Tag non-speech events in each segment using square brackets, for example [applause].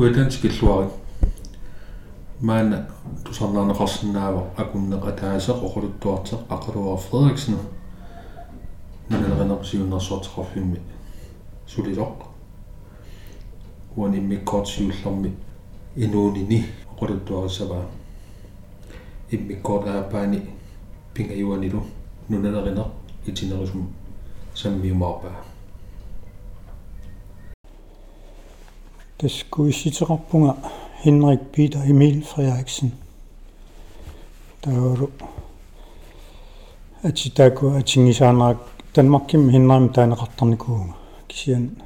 куитаантикиллуари маана тусарнаанеқарсинаава акуннеқа таасеқ оқулуттуартеқ ақалуар Фредериксен нанеринерсиуннерсуартеқарфимми сулисоқ уани миккоотсиуллерми инуунини оқулуттуарисаваа иммиккоот аапаани пингаюанилу нунанеринеқ итинерисум саммиумаарпаа таскуисситеқарпунга Henrik Peter Emil Frederiksen. Тауру атитаку атингисаанаак Danmarkim хиннаам таанеқартарникууга кисиан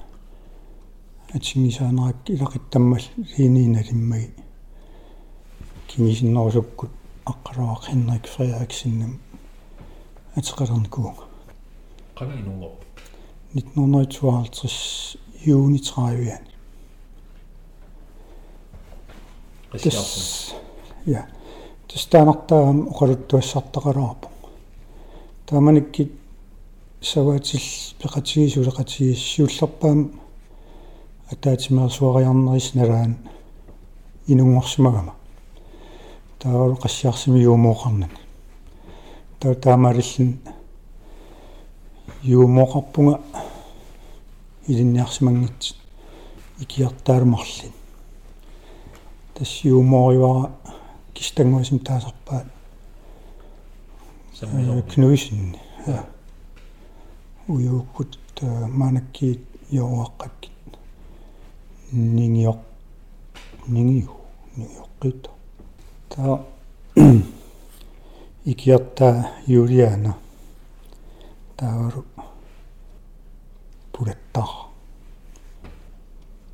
атингисаанаак илақиттаммал линииналиммаги кингисиннерусуккут аққалуақ Henrik Frederiksenнам атеқалерникууга қана инунгор 1952 juni 30 тас я тастаанартаагам оқалуттуассартақалаарпу тааманикки саваатил пеқатигисулеқатигис сиуллерпаам атаатимаасуариарнерис налаан инунгорсимагама. Таавалу qassiarsimi юумооқарнани таа таамаалиллин юумооқарпунга илинниарсимангитсит икиартаалумарлин тассиумооривара кистангуасим таасарпаат кнуисин уюуккут манакки йоуаққакки нингиоқ нингиу нингиоққита та [clears throat] икиарта юлиана таавару пулаттаа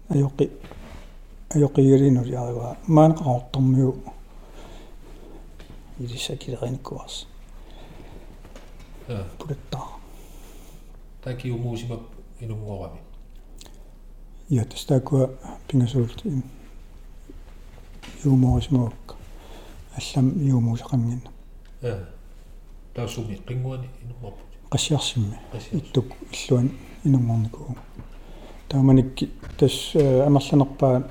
айоқи ajokkiirinuri aiva maan qaortormiu ilissakilerinikkuars ja pulettaa taki umuusima inunngorami ja tästä kun pingasulti juumorismuukka аллам юумуусақангин ja таасуми qinguani inunngorput qassiarsimmi иттук иллуан инунгорникуу тааманикки тас амерланерпаа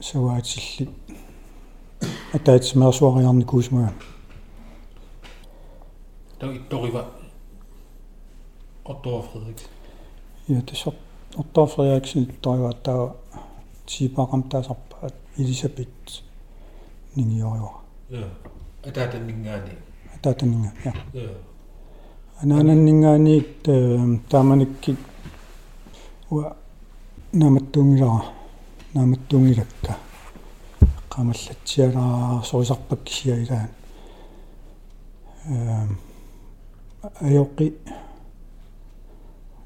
саваатилли атаатсимерсуариарни куусмага таа итторива Otto Frederik ja тасо Otto Frederiksen итторива таа типақам таасарпаат Elisabeth ниниориуа ja атаатаннингаани атаатаннинга я анаананнингаани тааманикки. Уа наматтунгилара нааматтуунгилакка qamallatialaa sorisarpak kisiailaan эм аёқи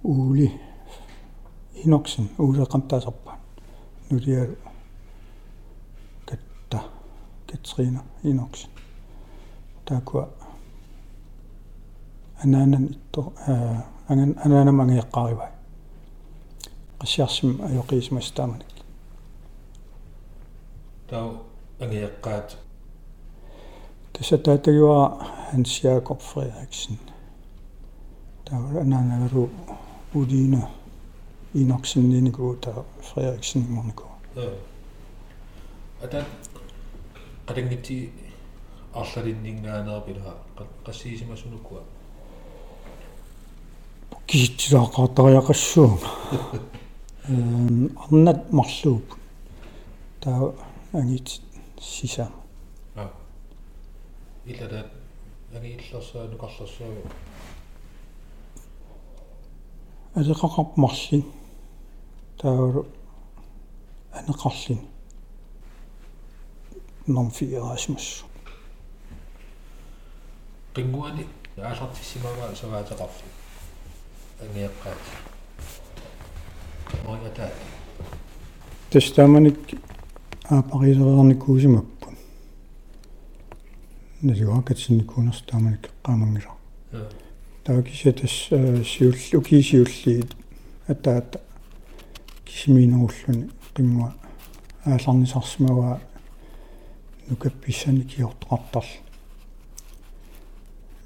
уули иноксен уулеқамтаасарпаа нулиалу катта катрина иноксен таакуа анаанан итто аа анган анаанам ангеққаривай qassiarsum ajoqiismastaamak таа ангиаққаат tässä taatagua Hans Jakob Frederiksen таа анаанагеру улиина иноксиннинику таа Frederiksen иморнику ja ата qadangiti арлалиннингаанерпила qassiisimasunukkua киситсилаақартариақассуунга [laughs] эм арнат марлууп. Таа ангит сиса а илада агииллерсаа нукарлерсаа алеқақарп марлин таа анеқарлин ном фиерасмус qinguani аалартиссимагаа саваатеқарфи ангиаққаат моята тестаманик Аапарилерерникуусимаппун налуакатсинникуунерс тааманик qaamangila таакиса тас сиуллу кисиуллиит атаата кисиминеруллуни qingua ааларнисарсимава нукапписсани киортоқартарл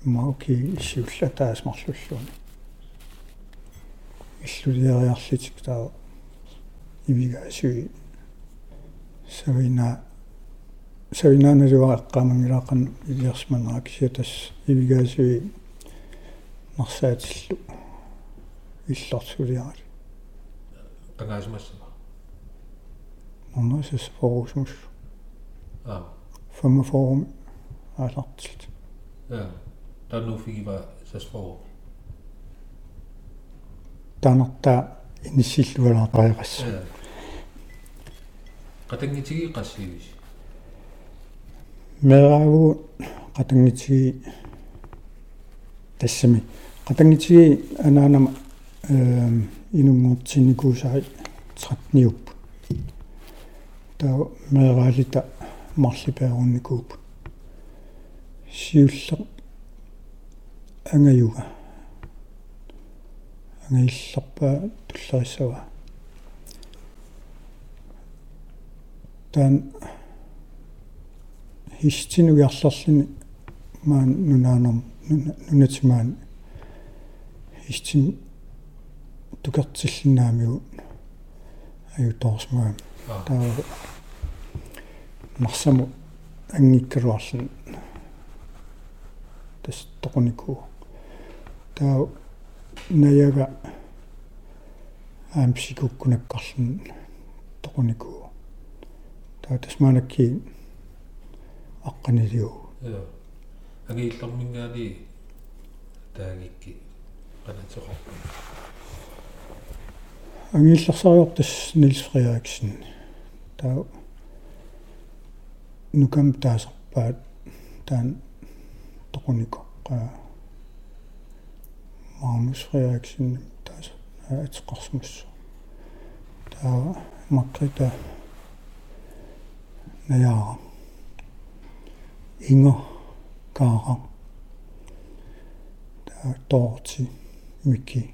мауки исиулла таасмарлуллуни иллулиариарлитик таа ивигаасуи савина. Савинаанасуаэккаамангилааққан илиарсманаа кисиатас ивигаасуи марсаатиллу иллорсулиарали qangaasumassana норнасас форусмус аа. 45 аалартилт ja tannuufigiva sasforu таанерта иниссиллуалаақариқасса ja qatangitigi qassiivis мераагу қатангитиги тассами қатангитиги анаанама эм инунгуутсинникуусари 39 таа мераалита марлипеерунникууп сиулле ангаюга ангаиллерпаа туллериссава таан хистинугиарлерлини маан нунаанерм нунатимаан хистин тукертиллинаамиу аюторсмаам таа марсаму ангиккалуарлун тас тоқунику таа наяга аамсикуккунаккарлун тоқунику таа тасмаанакки аққанилиу ja angiillermingaali taagikki. Qanatsoqarpu ангииллерсариортас Нилс Фриериксен таа нукам таасарпаат таан тоқуникоққаа Magnus Frederiksen taas атеқарсмассу таа макрита наяа инго каара таа тоорти мики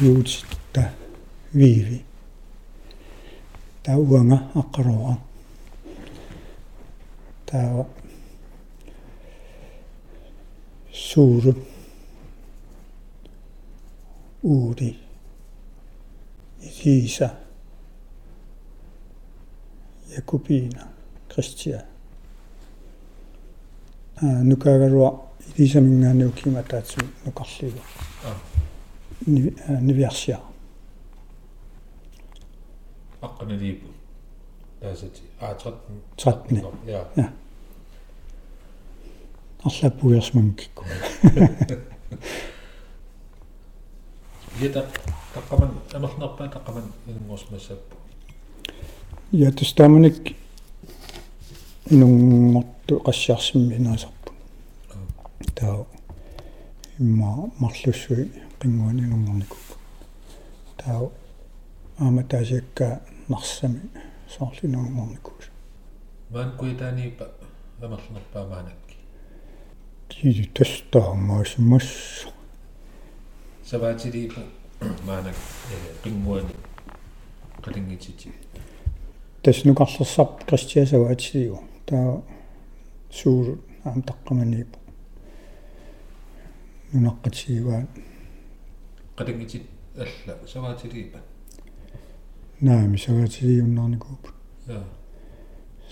юутта виви. Таа уанга аққалуара таа сууру. Uuди Elisa Jakobina Christia а нукаагалуа илисамингаанниу киматаатсу нукарлигу. Аа нивиарсиа аққаналиипу таасати. Аа 13 ja арлаппуиарсмангкикку Jeta taqqaman amernerpaa taqqaman inuнгорсмассаппу. Я тустааманик инунгорту qassiarsimmi наасарпу таа имма марлуссуи qinguani инунгорникуп таа аама таасиакка нарсами соорлинунгорникуус Маан куитааниипа амерлерпаа маанакки. тиди тастаамаасимас Саваатилиипу маанак qinguani qaliнгитити. Таснукарлерсарп кристиасаваатсиу таа суулу аам таққаманиипу нунаққатсигуаат qaliнгитит алла саваатилиипа. наами саваатилиуннарникууп Ja.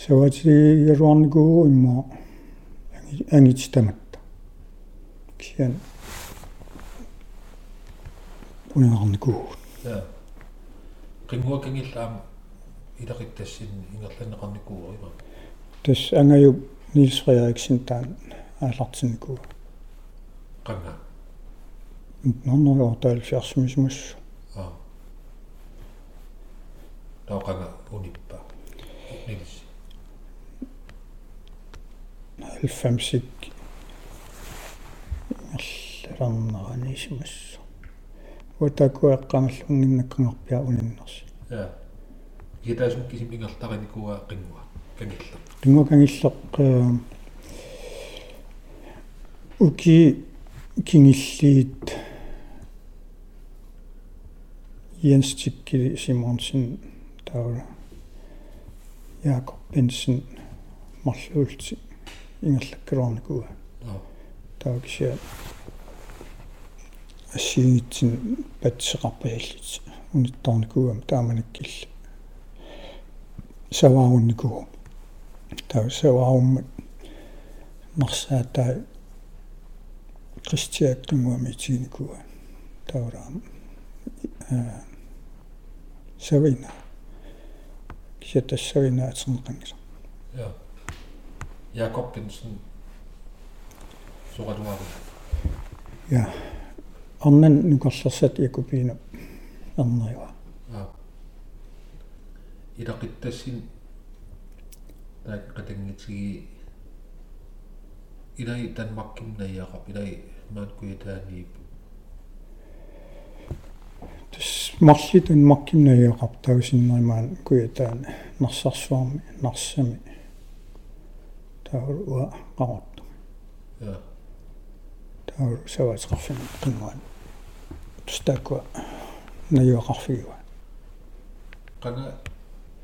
саваатилигалуарникуу имма ангитстаматта киан унаарникуу Ja. qinguakangиllaam илақиттассин ингерланеқарникуу има. тас ангаю Нилс Фриериксен таан аалартинникуу qanga. норнерортаал фиарсимисмус Аа. Таоқanga униппа. Нилс. алфамсик алларнеранисмус утакуэққамаллунгиннаккангорпиа униннерси Ja. Китаасум кисим ингертараникуа qingua. Кангилла. кингукангиллеқ уки кингиллиит Jens Tikki Simonsen таула Jakob Bensen ингерлаккалуарникуа Аа. таакisia ассиингитсин патсеқарпаяллит унитторникугам тааманиккилла саваарунникугу таа савааруммат марсаатаа кристиааттунгуами тиникуа таурам э савина кисатассавина атсернеқангила ja Jakob Benson сугалуару ja орнан нукарлерсат якупиина ернерива ja илақиттассин тааққатангитиги илай танмаккимнаиақап илай маанкуятааниип тас марлитун маркимнаиақап таусиннеримаан куятаан нарсарсуарми нарсами тауруа қарорту ja тауру саваатеқарфин қингуан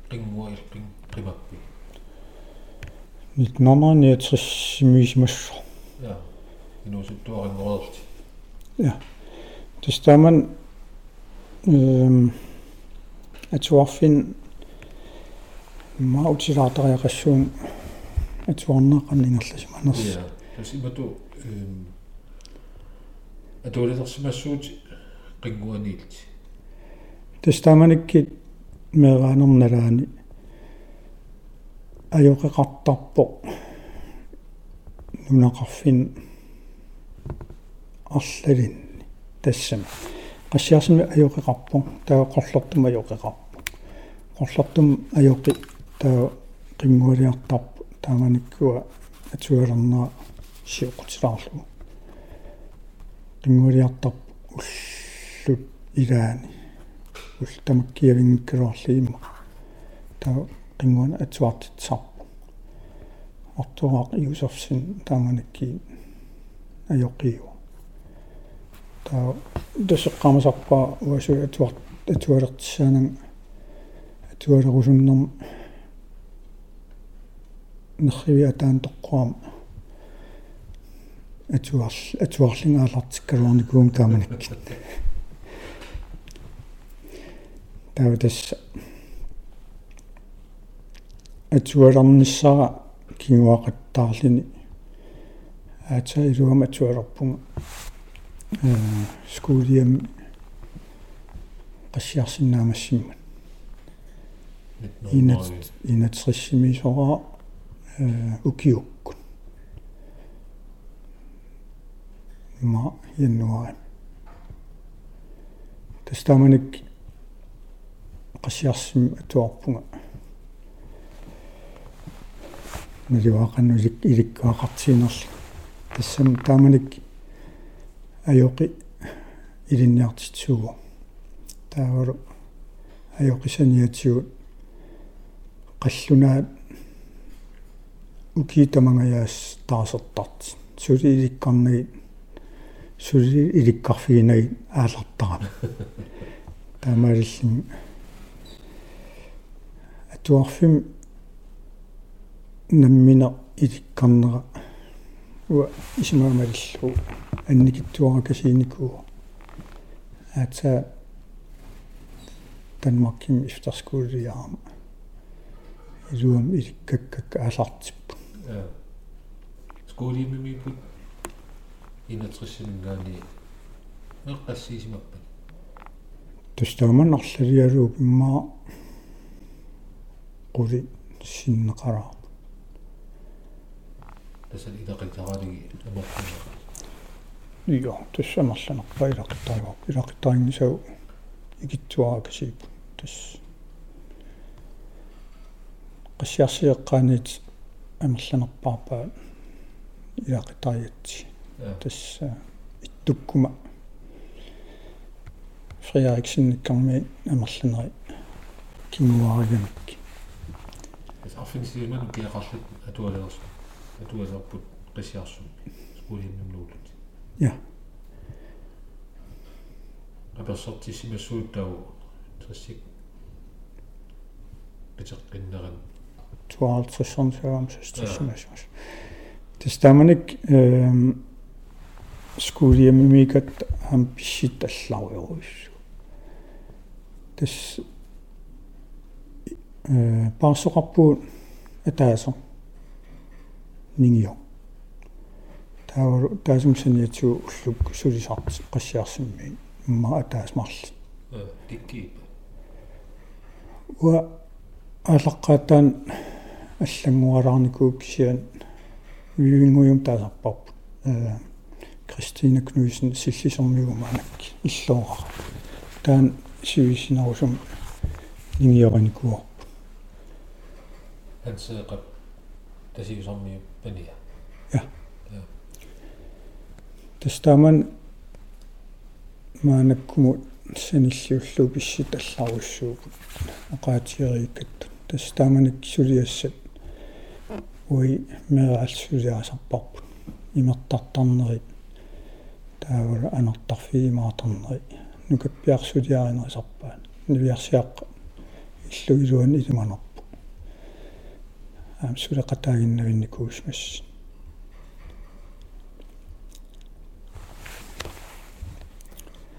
klinkt mooi, klinkt prima. Niet mama, niet zo mis Ja, in onze toren. Ja, dus dan man, um, ehm, het was in, maar ook zit dat er zo'n, het was nog een dingetje, maar dat Ja, dus iemand ook, ehm, het hoorde dat ze maar zo'n gewoon niet. Dus dan man ik мераанерналаани ajоқеқартарпо нунақарфин арлалинни тассама qassiarsimi ajоқеқарпо таа qollortum ajоқеқарпо qollortum ajоқи таа qingualiartarpu тааманиккуа атуалернаа сиоқутилаарлу qingualiartarpu уллут илаани ултамаккиавингккалуарлиимма таа qinguana atuartitsarpu ортуаақ юсерсин тааманикки ajоқиу таа дасеққамасарпаа уасу атуар атуалертсаанан атуалерусуннерм нерривиа таан тоққуам атуарл атуарлингаалартиккалуарникуум тааманикки таа тас атуалерниссара кигуақаттаарлини аата илуам атуалерпунга э скуулиам qassiarsinnaamassimmат инат инатсриссимисора э укиуккут ма януари тастаманик qassiarsim atuarpunga. Налуақаннулик иликкуақартиинерли тассам тааманик ajоқи илинниартитсугу таавару ajоқисаниатсигут қаллунаат укиитамангаяас таасертарт сули иликкарнаги сули иликкарфигинаги аалартарама таамаалиллин атуарфим наммина иликкарнера уа исмаамалиллу анникиттуаракасииникуу аата Danmarkim efterskolejaarma илуам иликкаккак аалартиппу ja скуулимимипут инатриссимингаани эққассиисимаппат тустааман арлалиалууп иммаа қули синнеқараа тасал илақитараалиги аморпуна ио туссамарланерпа илақиттаруа илақиттарингисау игитсуаракасииппу тас qassiarsieqqaanit амерланерпаарпаа илақитариатси ja тас иттуккума. Фриариксинниккарми амерланери кингуариgamikki тас аффинсииман киақарлут атуалерс атуалерпут қиссиарсумми скуулиммимнуулут я аперсортиссимассууттау тассик питеққиннеран 52 сестриссимасус тестаманик эм скуулиамимикат ам писсит алларуйоруиссу тас э паасоқарпуут атаасо нингио. Таавару таасумсаниатсуу уллук сулисаарти qassiarsimmi имма атаас марли э тикки уа алаққатаан аллангуалаарникуу кисиан вивингуйум таасарпарпут э Кристина Кнуйсен силлисэрмигумаанак иллоора таан сивисинарусум нингиораникуо ансеэқап тасиусарми пания тастаман маанаккуму саниллиуллуу писсит алларуссуупут оqaатиериккат тастаманик сулиассат уи мераалсулиасарпарпут имертартарнерит таавара анертарфигимаатарнери нукаппиарсулиаринерисарпаат нивиарсиаққа иллуилуан илиманерпу аам сулеқатаагиннавинникуусмасс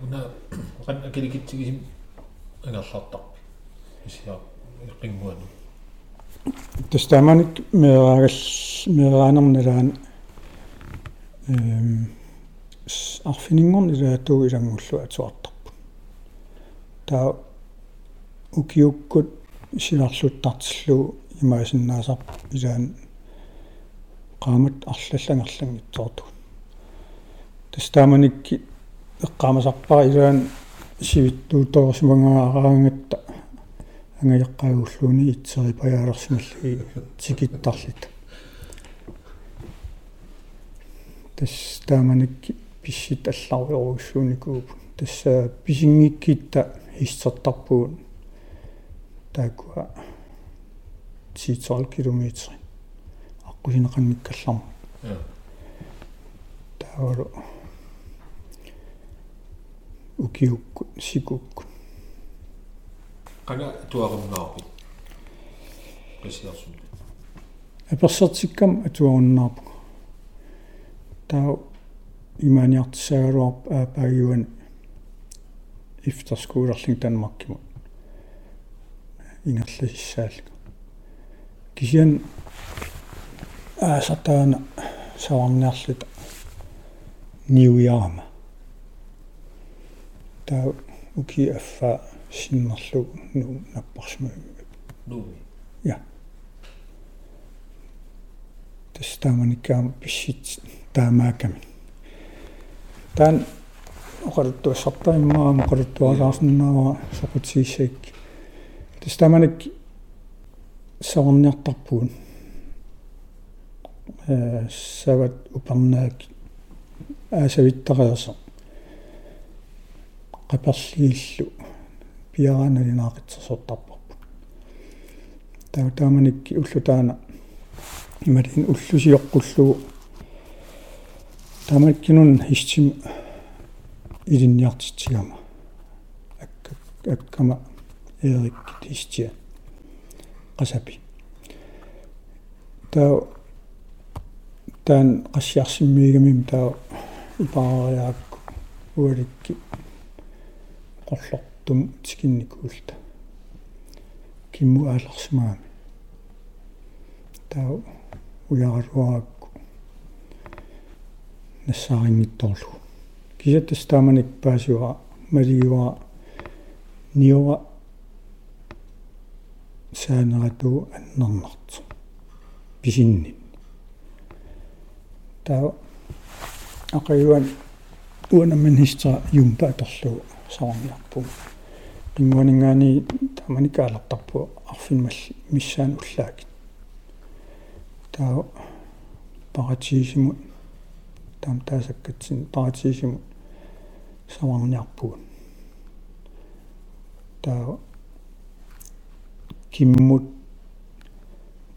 уна қан акиликитсигисим анерлартарпи исиа иққингуану тастаманик мераагал мераанерналаан эм арфинингорн илаатуу илангуллу атуартарпу таа укиуккут силарлуттартиллу имаасиннаасар илаан qaamut арлаллангерлангитсоорту тастааманикки эққаамасарпара илаан сивиттуутоорсимангаараангатта ангаяққаагуллууни итсери паяалерсималлуги тикиттарлит. Тастааманикки писсит алларуйоруссууникууп тасса писингиккитта хиссертарпуут таакуа 10 километри аққусинеқангиккалларма таавалу укиукку сикукку qana tuaqunnaarpi qisiarsummi аперсертиккам атуаруннаарпу таа иманиартсагалуарп аапаагиуан ифтерскуулерлин танмаркимут ингерласиссааллу кисиан аасатаана саварниарлита ниуяама таа уки аффа синнерлу ну наппарсму нууми тастааманикаам писсит таамааками таан оқалуттуассартаиммаа оқалуттуалаарсинаава соқутсииссаик тастааманик саварниартарпуун э сават упернаак аасавиттариасо qapерлииллу пиараналинаақитсерсортарпарпу таа тааманикки уллутаана. Ималин уллусиоққуллуу тамаккинун хистим илинниартитсигама акка аккама эриккит хистия qasapи таа таан qassiarsimmiigamim таа ипаариаакку уаликки qollortum tikинникуулта кимму аалерсимаами таа уягалуаракку нассаарингитторлу кисаттас тааманик паасуа малиуа ниуа саанерату аннернарт писинни таа ақаюан уанаман хистра юмпааторлу саорниарпу пингуанингаани тааманикаалертарпу арфинмал миссаан уллаакит. Таа паратиисимут таам таасаккатсин паратиисимут саварниарпугун таа киммут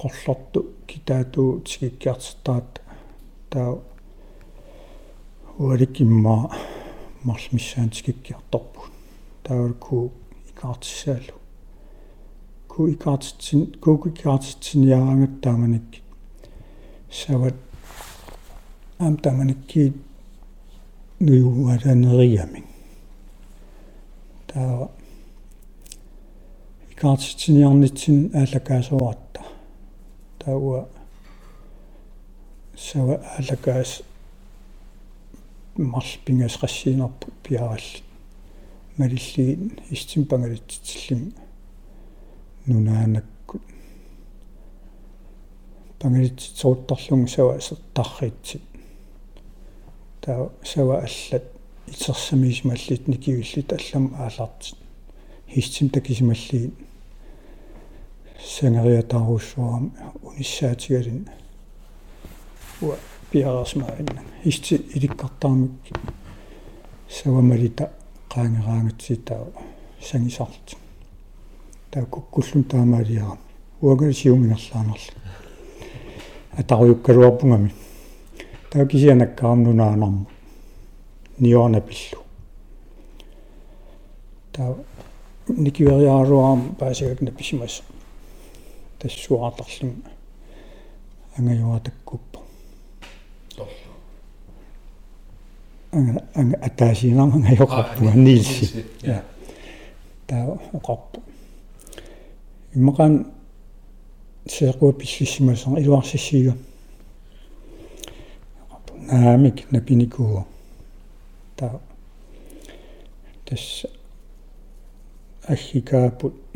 qollortu kitaatu tikikkiartertaat taa уаликиммаа марлмиссаан tikikkiartorpu таавалку икаартиссаалу. Ку икаартитсин куукикаартитсиниараангат тааманик сават ам тааманикки нуюуаланериамин таа икаартитсиниарнитсин аалакаасуаратта тауа сава аалакаас марс пингас qassiinerpu piaralli малиллигин истим пангалитсиллим нунаанакку пангалитсоруттарлугу сава сертарритсит таа сава аллат. Итсерсамисмаллит никивиллит аллам аалартит хистим такисималли сангериатааруссуарам униссаатигалин уа пиарасмаанна хисти иликкартаармик савамалита qaangeraangitsitаа сангисарт таа куккуллун таамаалиара уагал сиуминерлаанерла атаруйуккалуарпунгами таа кисианаккаарнунаанарму ниорна пиллу таа никивериааруарам паасигакна писимас тассуаартарлун ангаюатаккуппа anga anga атаасинарма ангайоқарпуга нилси я таа оқарпу иммақан сеқуа писсисимасаа илуарсиссига наамик напиникуо таа тас ахикаапут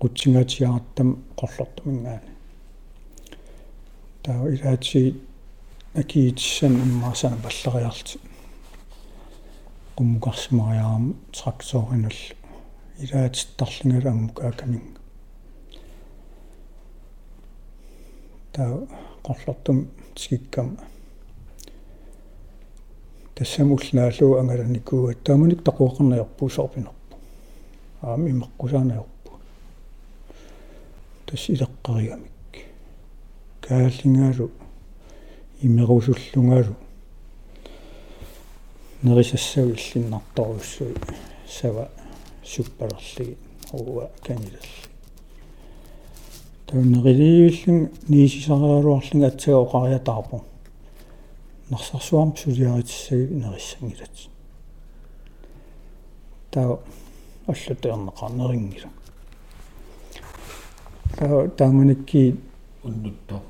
qutsingaatigaartam qollortumingaani таа илаати акиитссан иммаасана паллериарти qummuqarsimaриарам тракторинул илаатиттарлингала аммукаакаминга таа qollortum тикиккам тассамуллаалу ангаланикуа тааманик тақуақарнаярпу сорпинерпу аами имаққусаанаярпу тасс илеққариамик кааллингаалу имерусуллунгаалу нерисассау иллиннарторуссуи сава суппалерлиги уа канилалли тауннерилииллин ниисисариалуарлин атсага оқариатаарпу нарсарсуарм сулиаритсаги нериссангилат таа аллутеернеқарнерингила таа тааманикки уннуттоо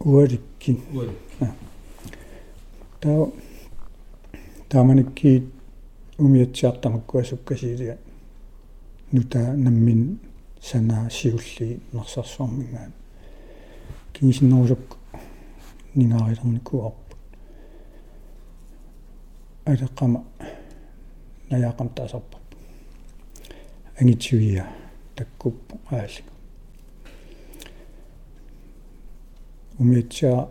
уаликкин уали таа тааманикки умиатсиартамаккуа суккасиилига нута наммин сана сиулли нарсарсуармингаан кингисиннерусук нингаарилерникуарп алеққама наяақам таасарпа ангитсуия таккуппу аалли умиатсаа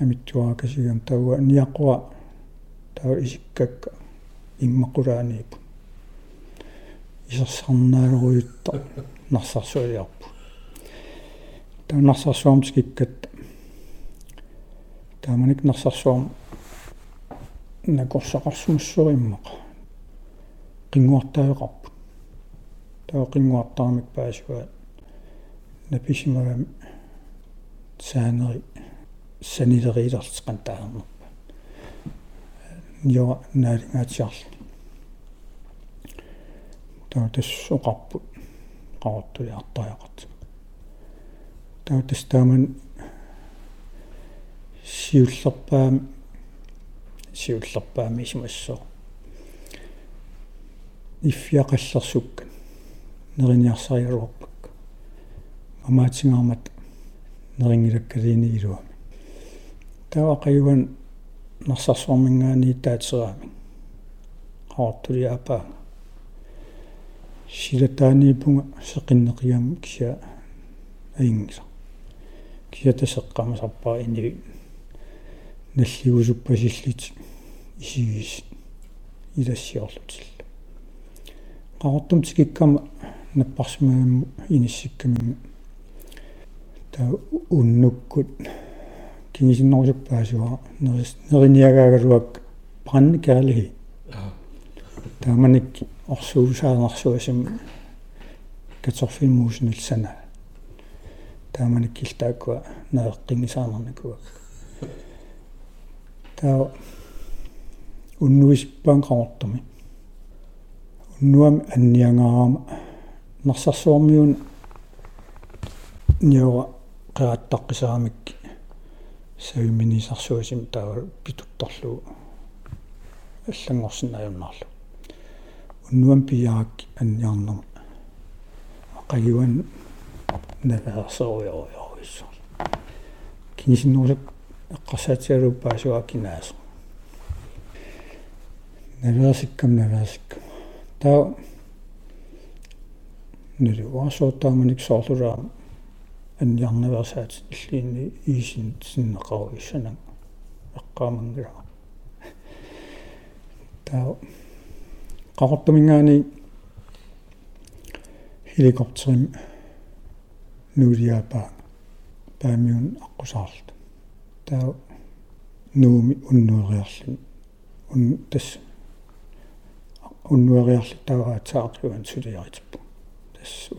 амитсуаакасигам тауа ниаққуа тау исиккакка иммақулааниипу исерсарнааруйутта нарсарсуалиарпу таа нарсарсуам скиккат тааманик нарсарсуам накорсақарсумассуриммаqa qinguartaajoqarpu таа qinguartaarmik paasuat написимагами саанери санилериилерлеқан таарнерпа нио наалингаатиарли таа тассоқарпу qaortuliartariaqat таа тастааман сиуллерпаами сиуллерпаами исмассоо иффиақаллерсуккан нериниарсариалуарпак амаатингаармат нерингилаккалиини илуами таа қаюан нарсарсуармингаани таатсераами qaortuliaapaa силатааниипунга сеқиннеқиам кися аингса кися тасеққамасарпаа иниви наллигусуппасиллит исигис. Илассиорлутилла qaortum tikikкама наппарсимагамму иниссиккамингу та уннуккут кингисиннерусуппаасуа нерис нериниагаагалуак пранни каалиги тааманик орсуусаанарсуасим каторфиммуусинил сана тааманик килтааккуа наеққингисаанерникуак таа уннуиспаан qaortumi уннуам qeattaqqisaramikki савиминисарсуасим таава питутторлу аллангорсинаюннарлу уннуам пиаак анниарнерма ақагуан наваасеруйоруйоруиссо кинисиннуусак эққарсаатиалуппаасуа кинаасо наваасиккам наваасиккам таа нэрэ уасуутааманик соорлулаа анниарнаверсаат иллиинни иисин синнеқаруиссанам эққаамангила таа. Qaqortumingaani helikopterim nuuliaapa paamiun аққусаарлут таа. Нууми уннуериарлун ун тас уннуериарли таа таақлуан сулиаритиппу тас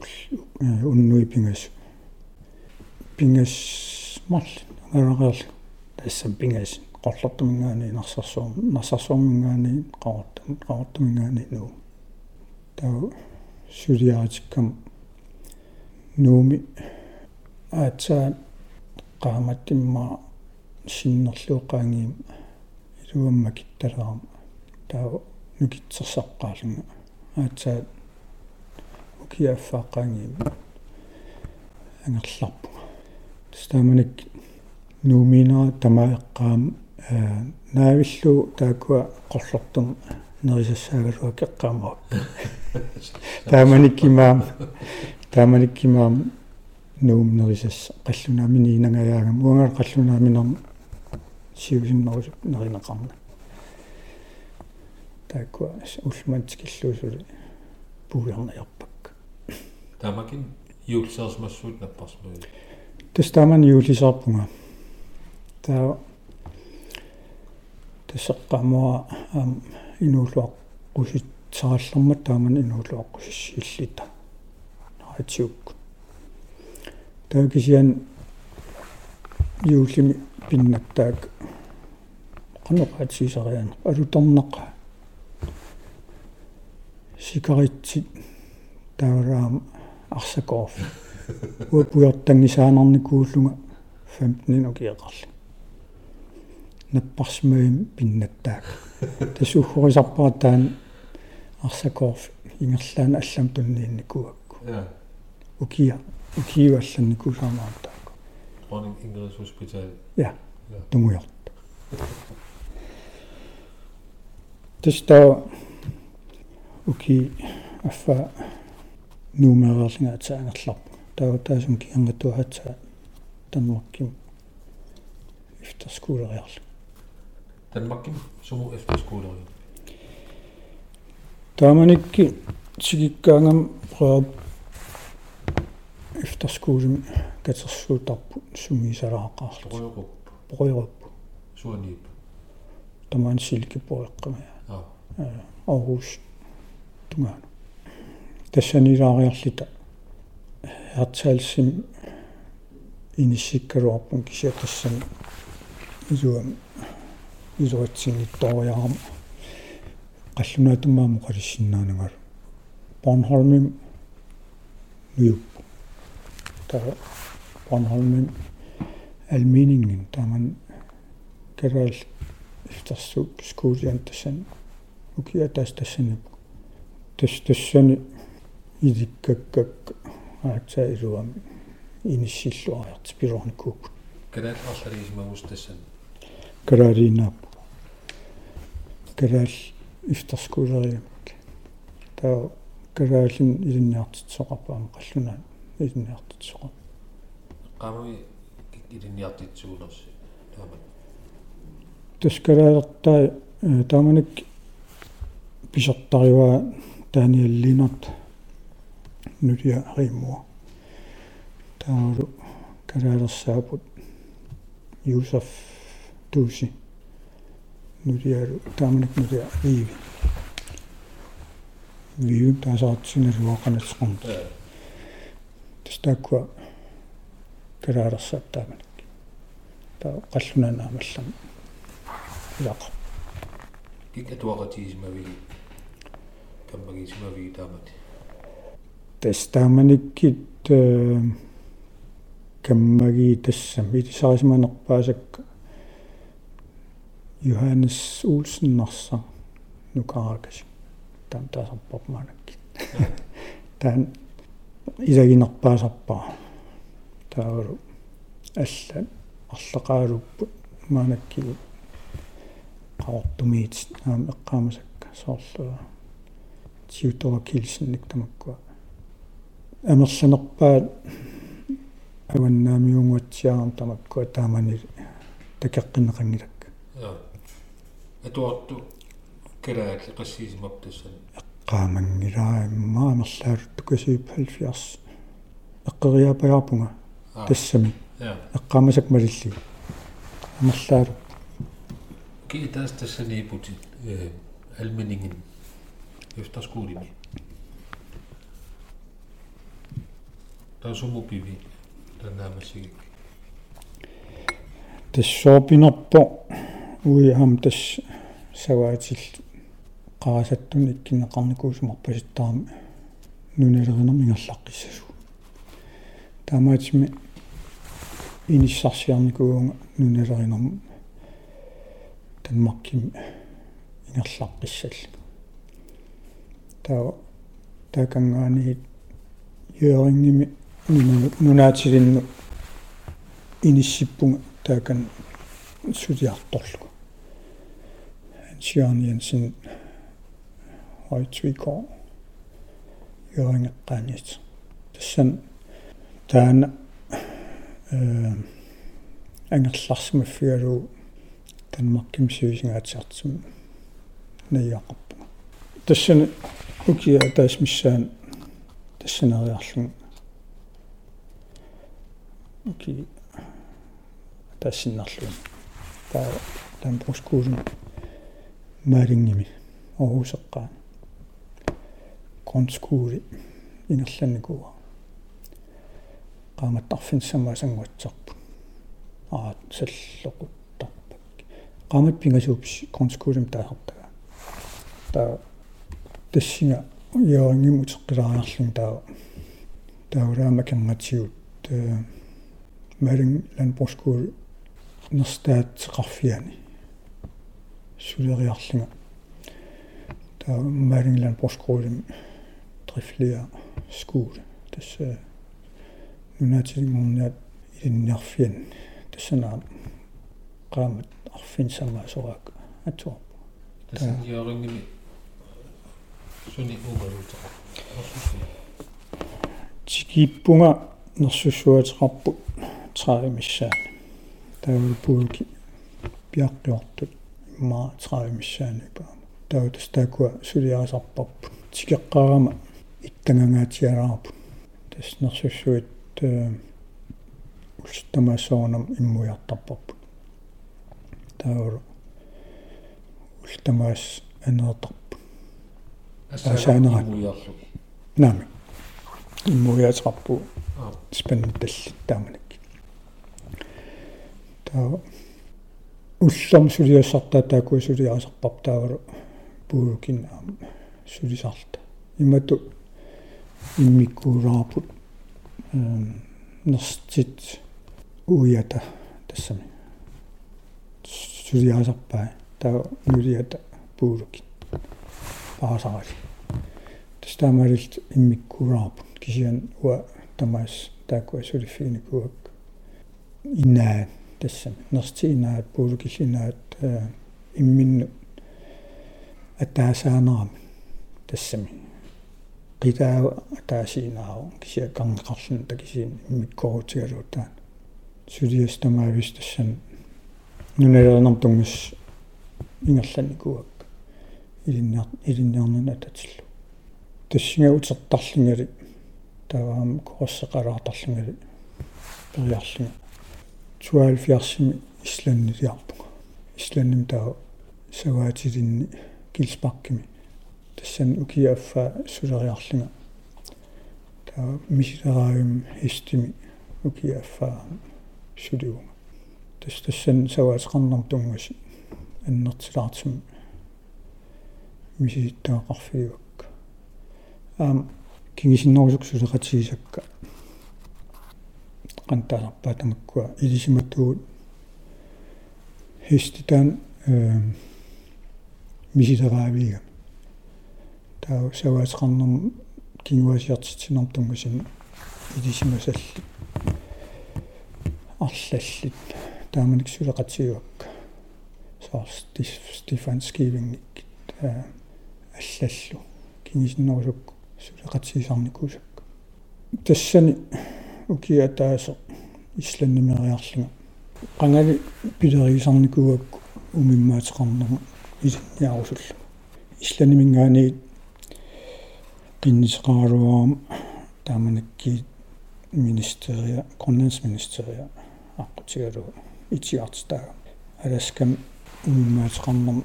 уннуи пингас пингас малли агареерли тассам пингас qollortumingaani narsarsuum narsarsuumingaani qawattum qawattumingaani nuu tau suliaritikkam nuumi aatsaa qaamattimma sinnerluuqaangiim iluamma kittalaarma tau nukitsersaqqaalunga aatsaa ukiaffaaqqaangiim angerlarpunga tastamanik nuumina tamaeqqaam наавиллу таакуа qollortum нерисассаагалуа кеққаамаа [laughs] тааманиккимаам тааманиккимаам нуум нерисасса қаллунаамини инангаяагам уангаал қаллунааминерм сиусиннерусуп неринеқарна таакуа уллумантикиллуусули пуuярнаярпак таамакин юулсерсмассуут наппарсмуи тастааман юулисарпунга таа тассеққамуа аам инуулуақ qusitsaаллэрмат тааман инуулуақ qusissillita наатиукку таакисиан юулими пиннаттаак qanoqaatiisarian alutorneqa сикаритсит таавраам арсакооф уапуйортангисаанарникууллунга 15 окиеқарли наппарсмаим пиннаттаак тасууххорисарпаратаан арсакорф ингерлаан аллам тунниинникуакку укия укиу алланникуулаамаатаак Dronning Ingrids Hospital. ja тумуйорт тэстаа уки аффа нумерерлингаатаангерларпу таа таасум киангатуаатсаа танмакким ифтерскуулериарлу Danmarkin sumu efterskoleri. тааманикки сигиккаангам проо efterskolen катерсуутарпу сумисалааққарлу Rørup. проеруппу Suanip. тамаан силкиппоэққамая Ah. Aarhus tungaana тассанилаариарлита хартаалсим инисиккалуарпун кися тассан илуам илуатсингитториарам qallunaatummaamu qalissinnaanungal Bornholmim nuyuppu ta Bornholmim almeningen taman keral iftarsu skuulian tassan ukia tas iluam inissilluariarti pilornikkuuk Kadat allariisimagus tassan. караалинаап караал ифтерскуулериамак таа караалин илинниартитсоқарпаама қаллунаан илинниартитсоқар Qamui iliniartitsuulersi. Taamat. таскалаалертаа тааманик писертариуа тааниаллинерт римуа таалу калаалерсаапут юсаф туси нулиалу тааманик нулиа виви виу таасаатсиналуақанатсеқарна Ja. тастааккуа калаалерсааттааманик таа қаллунанаамаллам Kik atuaqatiisimavi. Kammagisimavi taamat. Тастааманиккит каммаги тассам итисарисманерпаасак Johannes Olsen нарса нукаракас таан таасарпармаанаккит. [laughs] Таан исагинерпаасарпаа таавалу алла арлеқаалуппут маанаккигу qaortumiit aam eqqaamasakka soorlua tiutora kilsinnik tamakkuа амерланерпаат аваннаамиунгуатсиарам тамаккуа тааманили такеққинеқангилакка атуарту калаалли qassiisimap tassan эққаамангилаа имма амерлаалутту касиип 70 эққериапаярпунга тассами эққаамасак малилли амерлаалу kiitas tässä niiputin Almenningen Nærmer sig. тассоопинерпо уиам тас саваатил qaasаттун иккинеқарникуусумарпаситтаарми нунелеринерми ингерлаққиссасу таамаатими иниссарсиарникуунга нунелеринерми танмарким ингерлаққиссалла таа таакангаани юорингими нунаатилинну иниссиппунга таакан Sjørn Jensen Højtvikår юорингеққааниит тассан таана э ангерларсимаффигалуу танмарким сивисингаатсиартсум наяақарпуга тассана укиа таасмиссаан тассанериарлун уки тассиннарлун таа тампускуулун маалингими орусеққаа grundskole инерланникуа qaamattарфинсамаа сангуатсарпу аа саллоқут qaamat pingasuups grundskolen таахартага таа тассинга яонгим утеққилариарлун таа. Таулаама кангатсиут малин ланборскул нерстаатеқарфиани сулериарлунга таа малин ланборскулим трифлиа скул тасса нунатилмуннаат илиннерфиан тассанаа qaamат арфинсама сораак атуа тасан яорингими суни угалуутаа тикиппунга нерсуссуатеқарпут траимиссаани таавал пуулки пиаққиортут имма траимиссаани паа таутас таакуа сулиарисарпарпу тикеққарама иттангангаатиалаарпу тас нерсуссуит улстамаасоонам иммуяртарпарпу таавал ултамаас анеэртарпу асаанерат муярлу наами иммуяатеқарпу спаннталли тааманик таа уллерм сулиассартаа таакуа сулиаасарпар таавал пуукин аам сулисарта имату иммиккуулаарпут нерстит уята тассами сулиаасарпаа таа нулиата пуулуки паасарали тастаамалилт иммиккуулаарпут кисиан уа тамаас таакуа сулиффигникуак инаа тассами нерти инаат пуулукиллинаат имминну атаасаанерами тассами qitaava ataasiinaaru kisia karneqarlun takisiin immikkорутигалуутаан сулиастамаавис тассан нунелернам тунгас ингерланикуак илиннеар илиннеарнана татиллу тассинга утертарлингали таваам короссеқалаартарлингали периарлинга 72 исланнилиарпуга исланним таа саваатилинни килспаркими тассан укиаффа сулериарлинга таа мисилераавим хистими укиаффа сулиуга тас тассан саваасеқарнар тунгас аннертилаартим миситтаақарфиуак аам кингисиннерусук сулеқатигисакка qantaarpaa tamakkua хиститаан э мисилераавига таа саваасеқарнерм кингуасиартитсинерм тунгасин илисимасалли арлаллит тааманик сулеқатигуакка саарс стефан скивингик. Аллаллу. Кингисиннерусук сулеқатигисарникуусакка тассани укиатаасо исланнимериарлуга qangали пилерисарникуакку умиммаатеқарнерма илинниарусулла исланимингаани qinnisеқаралуарам тааманакки министерия грønlandsministeria аққутигалу итиартаа аласкам умиммаатеқарнерма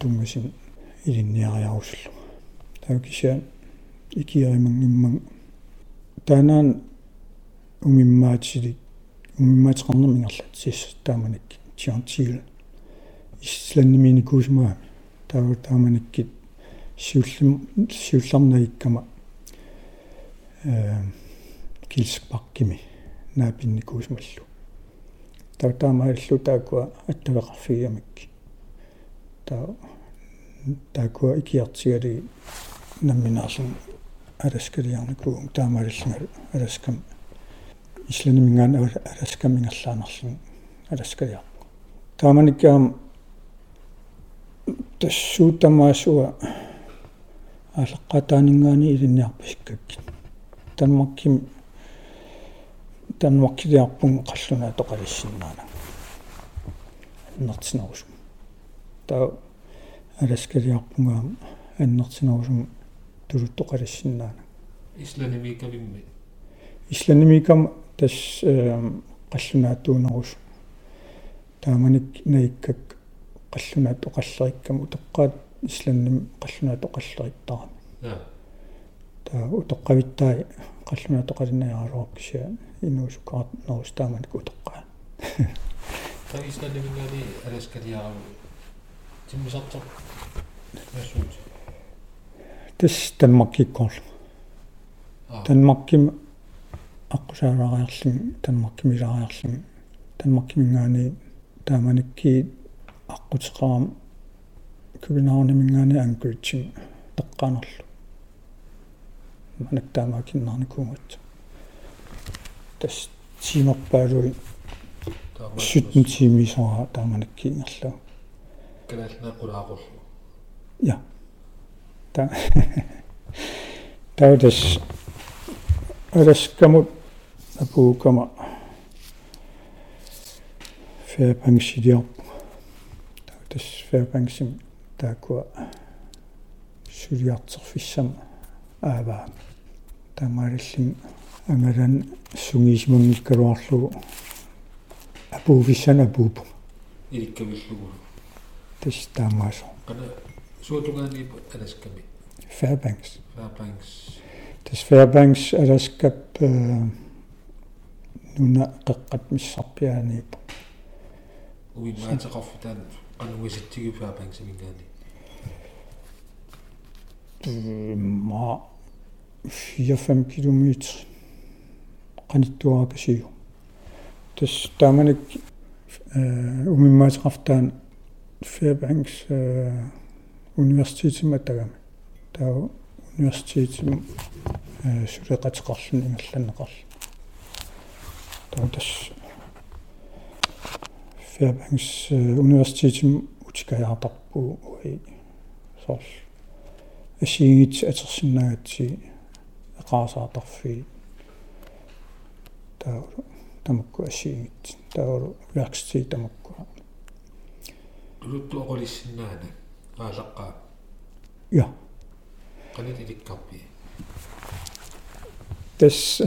туммасин илинниариарусулла таукиса икиаримангимман таанaan умиммаатилик умиммаатеқарнер мингерлат сис тааманик тиантиил исланнимини куусмаами таа тааманиккит сиуллим сиулларнаиккама э килспаккими наапинни куусмаллу таа таамааллу таакуа аттавеқарфигамикки таа таакуа икиартигали намминаарлун аласкалиарникуу таамааллангал аласкам исланимингаан аласкамингерлаанерлун аласкалиар тааманиккаам тассуутамаасуа алеққатаанингаани илинниарпассиккакки танмакким танмаккилиарпун қаллунаа тоқалиссиннаана. Аннартинерусум таа аласкалиарпунгаам аннартинерусум тулуттоқалиссиннаана исланимикавимми исланимикам тас қаллунаатуунерус тааманик наиккак қаллунаат оқаллериккам утоққаат исланним қаллунаат оқаллериттарами таа утоққавиттаа қаллунаат оқалиннаяралуаркися инуусукаат нерус тааманик утоққаа [laughs] таа исланимингаани аласкалиарау тиммисартор нассуут тас танмаккиккорл танмакким аққусаарариарлин танмаккимилариарлин танмаккимингаани тааманикки аққутеқарам кубинаарнимингаани анкуитсин теққанерлу манак таамаакиннарникуунгат тас тимерпаалуи сютн тимисора тааманакки ингерлу канаалнеқулаақуллу я та таудас араскамут апуукама фэпангсилиарпу таутас фэпангсим таакуа сулиартерфиссам ааваа тамариллим ангалан сунгисмунгиккалуарлугу апуувиссан апуупу иликкавиллугу тас таамаасо кана суутунгаани аласками Fairbanks Fairbanks тас Fairbanks аласкап нуна қеққат миссарпиааниипу уимаатеқарфутаан qannugisittigu Fairbanks мингаани ма 4-5 километр. Qanittуаакасигу тас тааманик э умимаатеқартаан Fairbanks э университетима тагами таа университетим э сулеқатеқарлун ингерланнеқарл таа тас Fairbanks университетим утикаяартарпу уи сорл асиигит атерсиннагатси эқаасаартарфи тауру тамакку асиигит тауру верксти тамакку тулутту оқолиссиннаана аалаққаа я qanit ilikkarpi тас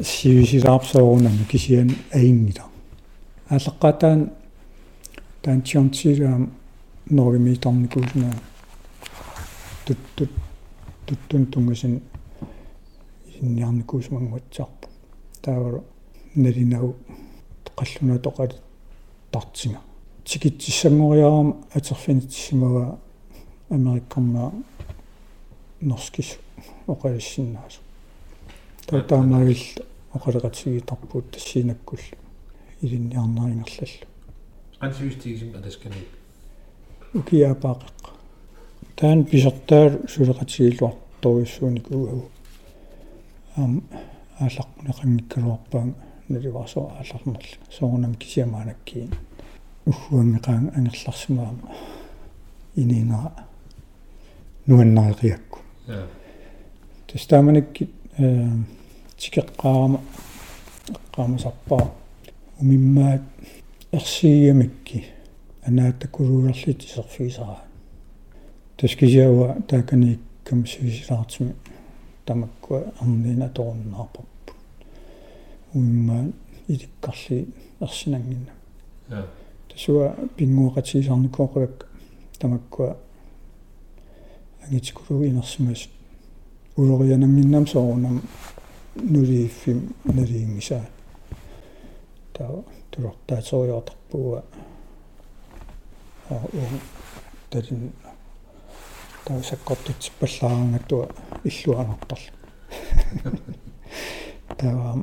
сиусилаарсоорунами кисиан аингила аалеққатаан таан чиантсилаам норгимииторникуусна туттут туттун тунгасин инниарникуусмангуатсаарпу таавара налинагу тоқаллуна тоқали тартсига тикитсиссангориарам атерфинитсимава америккарнаа норскис оқалиссиннаасо таатаамаагил оқалеқатсигитарпуут тассиинаккул илинниарнарингерллаллу ансивистигисим аласкани укиаапаақеққа таан писертаар сулеқатсигилуарторуйссууник уагу ам ааллақнеқангиккалуарпаан наливаасо аалларнерли соорнам кисиамаанаккиин уггуангеқаан ангерларсимаама я тестаманикки э тикеққаама эққаамасарпаа умиммаат ерсииамикки анаатакулуулерлит исерфисараа таскисиава тааканиккам сивисилаартими тамаккуа арнина торуннаарпарпу умиммаа иликкарли ерсинангинна я тасуа пингуақатисарникооқавак тамаккуа ангитикулуги инерсимас улорианангиннам соорунам нулииффим налиингисаа таа тулортаатериортарпуга аа уу талин таа саккортутсиппаллаарангаттуа иллуанартарла таа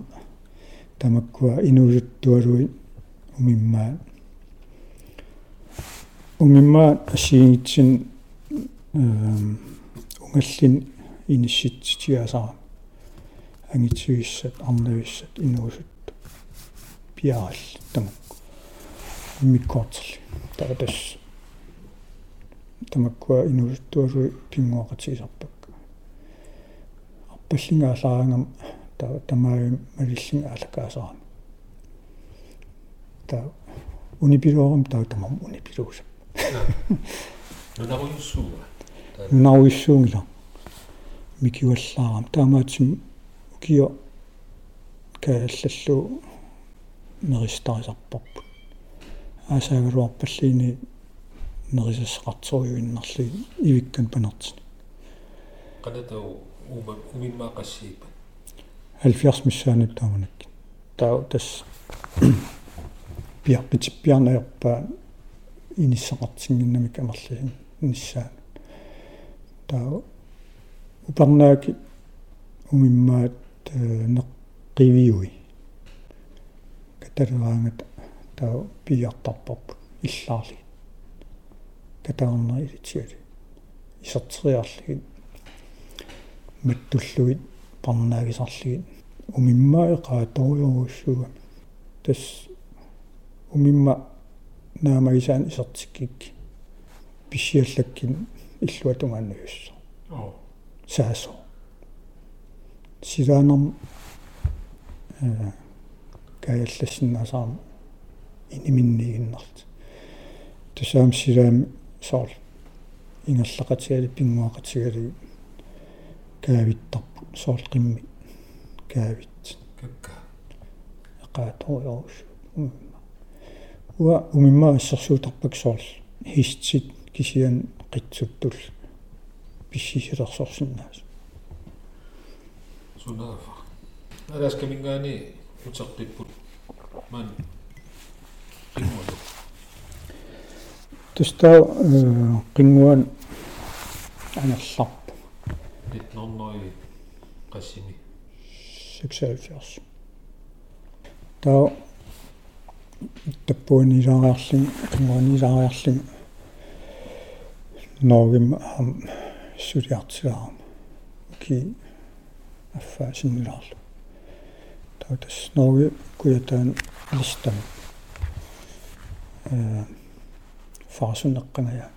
тамаккуа инуулуттуалуи умиммаа умиммаа асиингитсин эм унгаллин инисситсиасаа ангитсуиссат арнависсат инуусут пиаал тамакку миккоортерли таатас тамаккуа инуусуттуалуи пингуақатигисарпакка арпаллингаалаангам таа тамаави малиллин аалакаасарами таа унипилуорум таа тамам унипилуусап нунаруйуссууа науиссуунгила микиуаллаарам таамаатсим укио кааллаллу неристарисарпарпут аасаагалуарпаллиини нерисассеқартеруйуиннарли ивиккан панертини канатау ума умиммаақассиипа 70 миссаанут тааманакки таа тас пиарпитиппиарнаерпаа иниссақартингиннамик амерлигин ниссаан таа упернааки умиммаат неққивиуи каталуаангат таа пиартарпарпу иллаарли катаарна илитсиали исертериарлигит маттуллуит парнаагисарлигит умиммаа эқааториуруссуугами тас умимма наамагисаан исертиккик писсиаллаккин иллуатунгааннагуссо оо саасо силаанерм э каяллассиннаасаам иниминнигиннарт тусаам силаам соор ингаллақатиали пингуақатигали каавиттарпу соор қимми каавит какка умимма уа умимма ассерсуутарпак соор хистит кисиан қитсуттул писсисилерсорсиннаас сунаафа аласкамингаани утеққиппут ман qimmualu тустаа қингуан анерларпу 1900 qassimi 76 таа таппуунилаариарлин қингуанилаариарлин ногим ам сулиартилаарам ки аффа синнилаарлу таа тас ноги куятаан листам э фаасунеққангая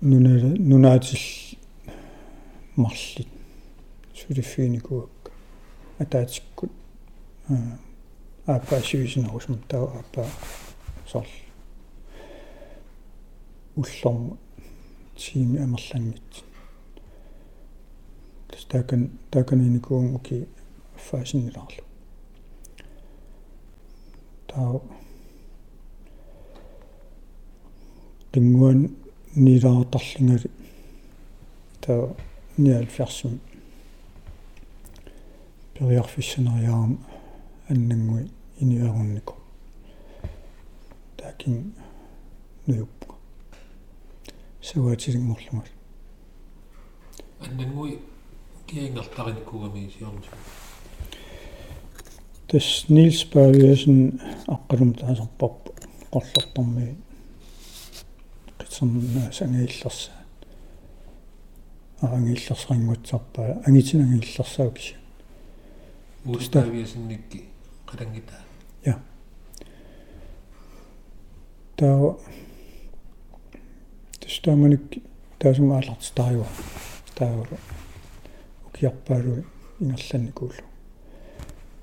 нуна нунаатил марлит сулиффиникуак атаатиккут ааппа сивисинерусум таа ааппа сорл уллорм тими амерлангит тас таакан тааканиникуун уки фаасиннилаарлу таа qinguan nilaartarlingali таа 79 периарфиссанериаарам аннангуи иниаруннику таакин нуйуппа суатилингорлугал аннангуи киангартаринкугами сиорнис тас Нилс Бавиасен аққалум таасарпарпу qollortormi qitserna sangaillersa арангииллерсарингутсарпаа ангитинангииллерсаукси ууставиасинникки қалангита я таа тестаманик таасумаалартитариуа таа укиарпаалу ингерланникуулу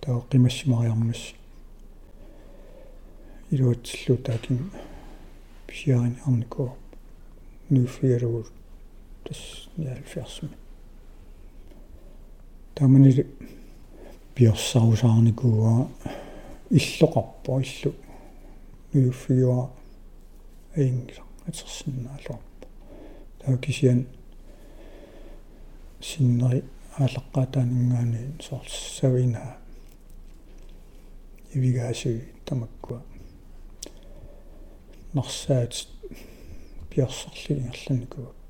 таа қимассимариармасси илуатсиллу таакин писиарин арникуа нуфиалугу тас 79 таманили пиорсаусаарникуа иллоқарпо иллу нуфиуа эйнгла атерсиннаалуарпо таа кисиан синнери аалаққатаанингаани соорсавина ивигаасуи тамаккуа. Нарсаат пиарсарлигингерланикуак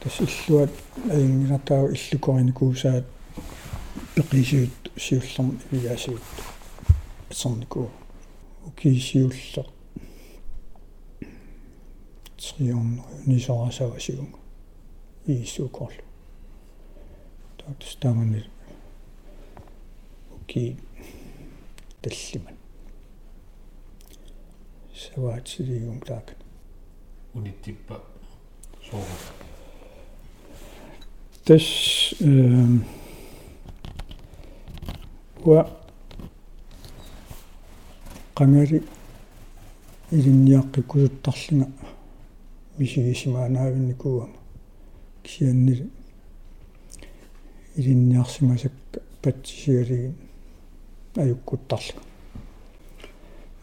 тас иллуат аингинатаа иллукориникуусаат пеқисуут сиуллерм ивигаасуут сорнику укисиуллер трион нисорасавасиунга иисукорлу таатс таамани уки таллиман саваатсилиум таакат униттиппа соору тас эм уа. Qangari илинниаққиккусуттарлинга мисигисимаанаавинникууама кисианнили илинниарсимасакка патсисиалигин аюккуттарлу.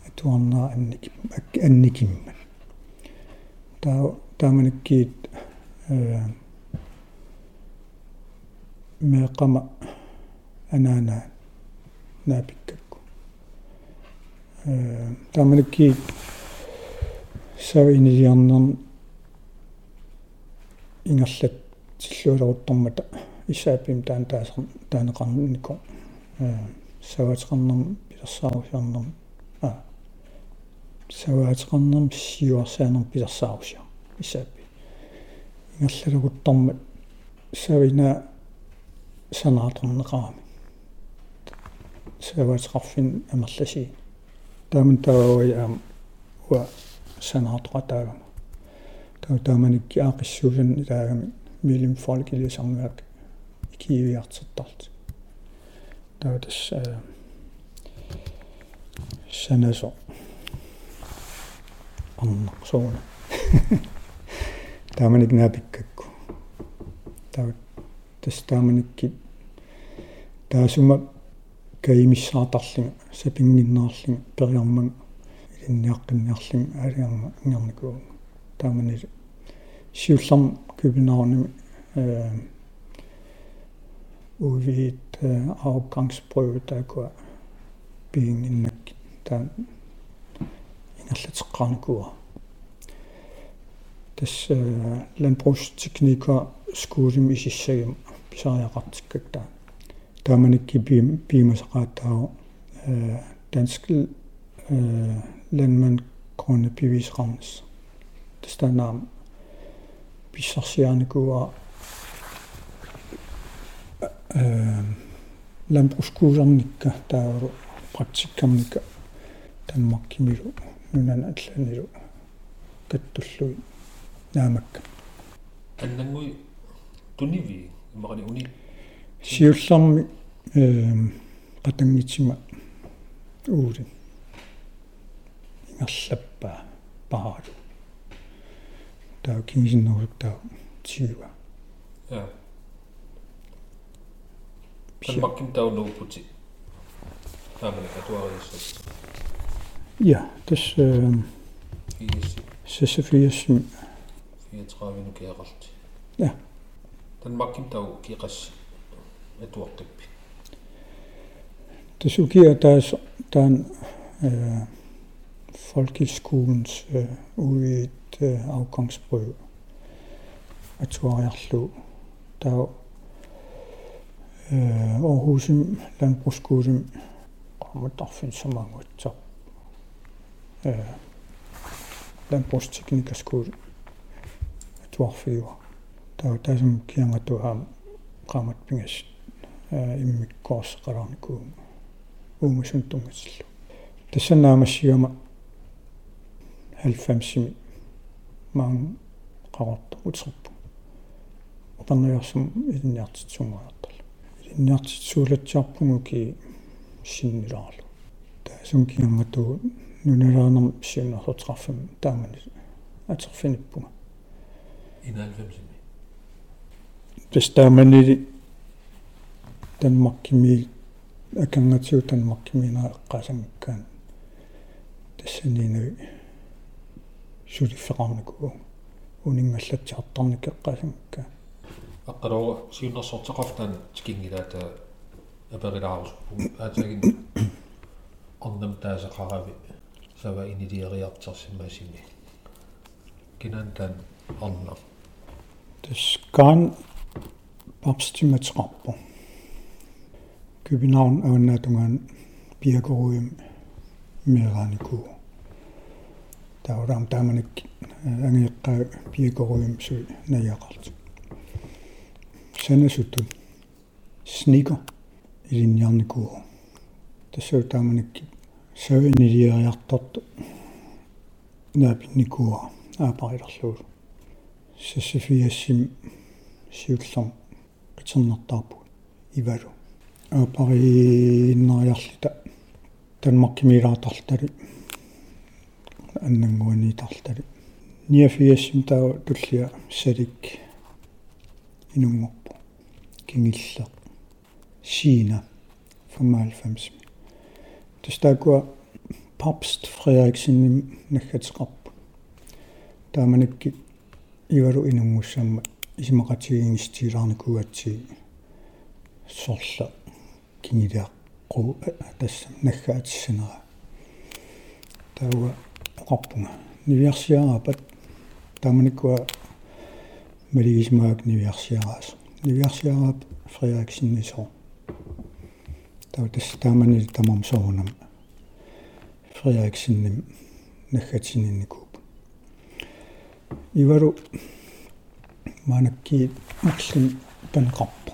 Атуарнаа анник анникимман таа тааманиккиит э меқама анаана наапиккакку э тааманиккиит савинилиарнерн ингерлат силлуулеруттармата исааппим таан таасер таанеқарникко э саваатеқарнерм пилерсаарусиарнерм а саваатеқарнерм сиуарсаанерм пилерсаарусиа исааппи ингерлалугуттармат савина санааторнеқарами саваатеқарфин амерласи тааман таавай аам уа санаатоқатаагама таа тааманикки аақиссуусан илаагами милим фолкилисарнгаак икиивиартертарт таа тас санасо аннарсуuna тааманик наапиккакку таа тас тааманикки таасума каимиссаатарлинга сапингиннаарлинга периармага илинниаққинниарлинга аалиарма ингерникуу тааманили сиулларм кубинаарними э [laughs] увит afgangsprøve таакуа пиингиннак таа ингерлатеққарникуа тас landbrugsteknikker скуулим исиссагим писариақартиккак таа тааманикки пиим пиимасақааттаа э dansk э landmand grønne bevisrammes тас танаам писсарсиааникуа э landbrugskuusarnikka таавару практиккарника таммаркимилу нунан алланилу каттуллуи наамакка. Аннангуи туниви имарани уни? Сиулларми э патангитсима уулин ингерлаппаа паалу. Таа кингисиннерусук таа тиуа я таммакким таунууппути таамана катуариссу ja тас э фиисси сасафиассими 34 киақарти ja таммакким тау киқас атуаққиппи тас укиа таас таан э folkeskolens øh, ude i et øh, afgangsprøve. атуариарлу таа э Aarhusим landbrugsskolen qamuttarfin samaangutsaq э landbrugsteknikerskole atuarfiua таа таасам киангатуаам qamat pingas э иммиккоорсеқаларникуу уумасунтунгатсиллу тассанаамассигама 90-сими маан qaqortu utsruppu uqarniarsum iliniartitsungaartal iliniartitsuulatsiarpunguki sinnilaarlu taasum kiangatu nunalaarnam siunersortrarfam taamani aterfinippunga i 90-simi tas taamani tanmarkimi akangatiu tanmarkimina eqqaasangakkaan тассанинуи сулиффеқарникуу унингаллатсиартарник эққасангка аққалоо сиуннерсортеқартан тикингилаата аперилаарусуппу аатагин орнам таасақарави сава инилиериартарсимасими кинантан орна таскан папстиматеқарпу кюбинаун ауннаатунгаан пиакоруим мераникуу таурам тааманик ангиэккаа пиикоруим су наяақарт санасуту сника илинниарникуу тассуу тааманик савинилиариартарт наапинникуа аапариларлуу сассифиассим сиуллам qitsernertarpu ивалу аапарииннариарлита танмаркимилаатарлтали аннангуанитарлтали ниафиассим таа туллиа салик инунгорпу кингиллаа Kina 95 тустаакуа Papst Frederiksen наггатеқарпу тааманикки ивалу инунгуссаама исимақатигингистилаарникуатси сорла кингилиаққу тасса наггаатиссанера тауа оқарпунга нивиарсиарапат тааманиккуа малигисмаак нивиарсиараас нивиарсиараап фриаксиннисоо тау тас таамани тамам соонам фриаксинним наггатининникууп ивару манакки марлин панеқарпу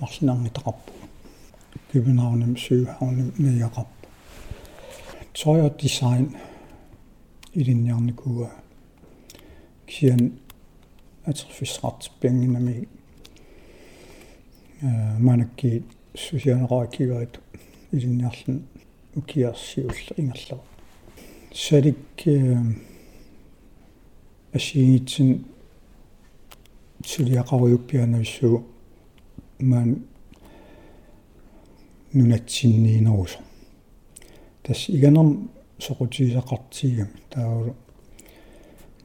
марлинарнитақарпу кибинаарним сюхаарним наяқарпу tøj og design i benginami. Manakki sosiaalraakivait i den njarlen ukiarsiulla ingerla. Sadik asiingitsin suliaqarujuppianavissuu maan nunatsinniinerusu тас иганерм соқутигисақартигам таагулу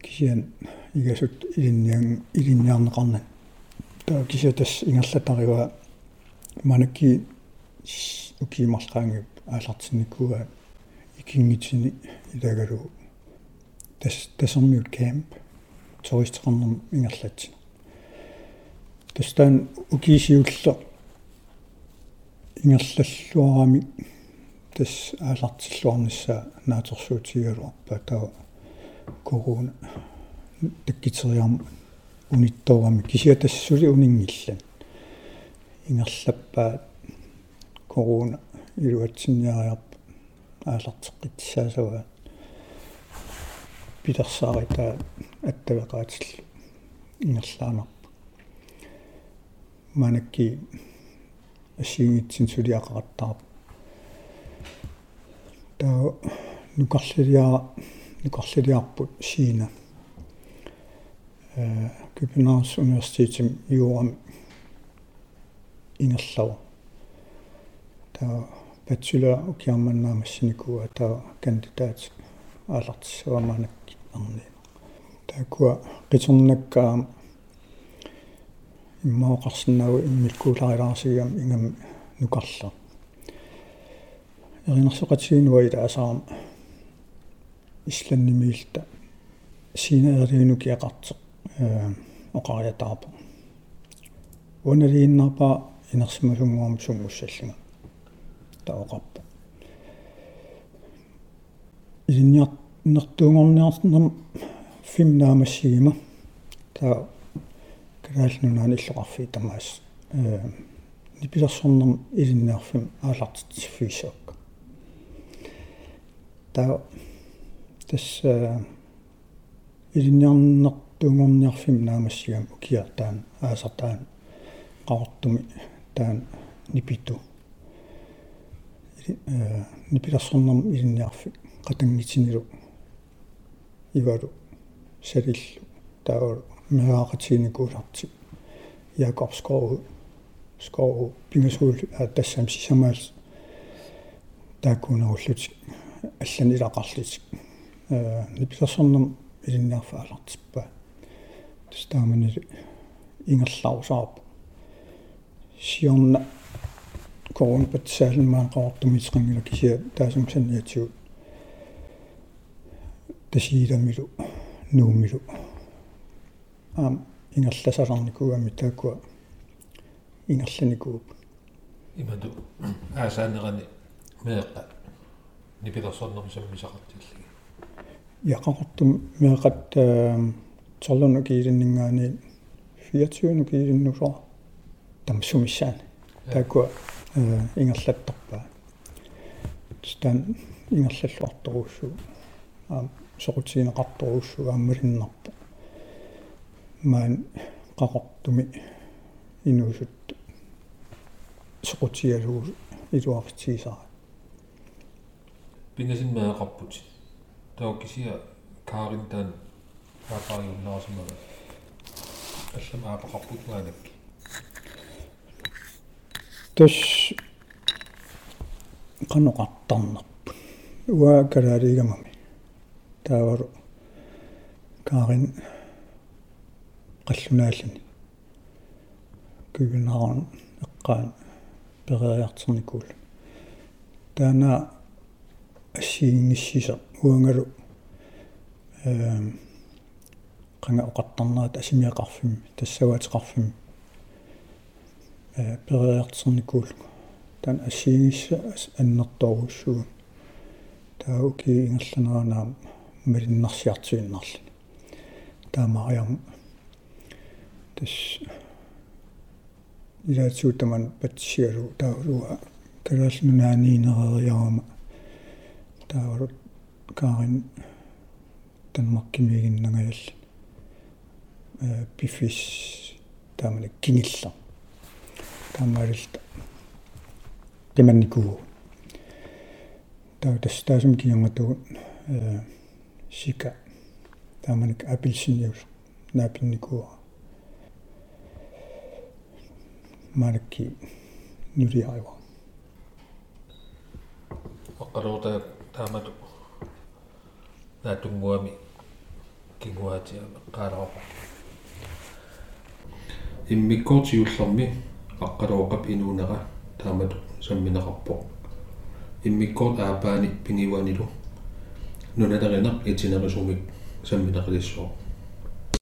кисиан игасут илинниан илинниарнеқарнан таа кися тас ингерлатариуа манакки укимарлаангип аалартинникуа икингитсини илагалу тас тасэрмиут кэмп туристеқарнерм ингерлатсина тастаан укисиуллер ингерллаллуарами тас аалартиллуарнissaа наатерсуутигалуарпа таа корона таккитериарма унитторами кисиа тассули унингиллан ингерлаппаат корона илуатсинниариарпа аалартеққитсаасава питерсаарита аттавеқаатилл ингерлаанарпа манакки ассингитсин сулиақараттарпа таа нукарлилиара нукарлилиарпут сиина Københavns Universitetim юурам ингерлава таа бацула укиарманнаамассиникуа таа кандидат аалартиссаваманакки арни таакуа қитернаккаа иммаоқарсинаагу иммиккууларилаарсигам ингам нукарлаа еринерсоқатсиинуа илаасаарам исланнимиилта синаериунуки ақартеқ э оқариатаапа уналииннарпа инерсимасунгуам сунгуссаллуга таоқарпа илинниар нертуунгорниарнам фим наамассигима. Таа калаалнунаани иллоқарфи тамаас э нипилерсорнерм илинниарфим аалартитсиффиисаак таа тас илинниарнертуунгорниарфим наамассигам укиартаан аасартаан qaqortumi taan nipitu э нипилерсорнерм илинниарфи qatangitinilu ивалу салиллу таавал меаақатигникууларти Jakob Skov Skov пингасуул тассам сисамаал тааккунауллут аллани илақарлит э нипилерсорнерм илинниарфаалартиппа тастаамани ингерлаусаарп сиорна корон патсаалмаа qaartumisqangila kisia taasum sanniatigut тасииламилу нуумилу аам ингерласаларникуами таакуа ингерланикууп имаду аасаанерани меэкка. Нипилерсорнерми саммисақартиллги яқақортум меэқат торлуну киилиннингаани 24 киилиннусоо тамсумиссаани таакуа ингерлаттарпаа стан ингерллуарторуссуу аа soqutiineqartoruussu aammalиннарпу маан qaqortumi inuusuttu soqutialuu илуаритсигисара пингасинмаақарпут таоккисиа каарин таан аапааюннаарсимага аллам аапақарпут маанакки тас каноқартарнарпу уа калаалигамами таавару каарин qallunaallani кюгинааран эққаан перериартерникуул таана ассиингиссиса уангалу эм qanga oqartarnaat asimiaqarfim тассаваатеқарфим э перериартерникууллу таан ассиингисса аннерторуссугу тауки ингерланеранаам малиннарсиартуиннарлани таамариарм тас илаатсуутаман патсиалу таалуа калаалнунааниинерериарама таавалу каарин танмаккимигиннагаялли пифис таамана кинилла таамаалилта теманникуу таа тас таасум киангатугут э сика тааманик апилсиниус наапинникуа марки нуриайва оққалуурта таамату наатунгуами кигуатиа qaalaroqa иммиккоортиуллерми аққалуоқап инуунера таамату самминеқарпо иммиккоорт аапаани пингиванилу нуналеринақ итинерисумик самминеқилиссоо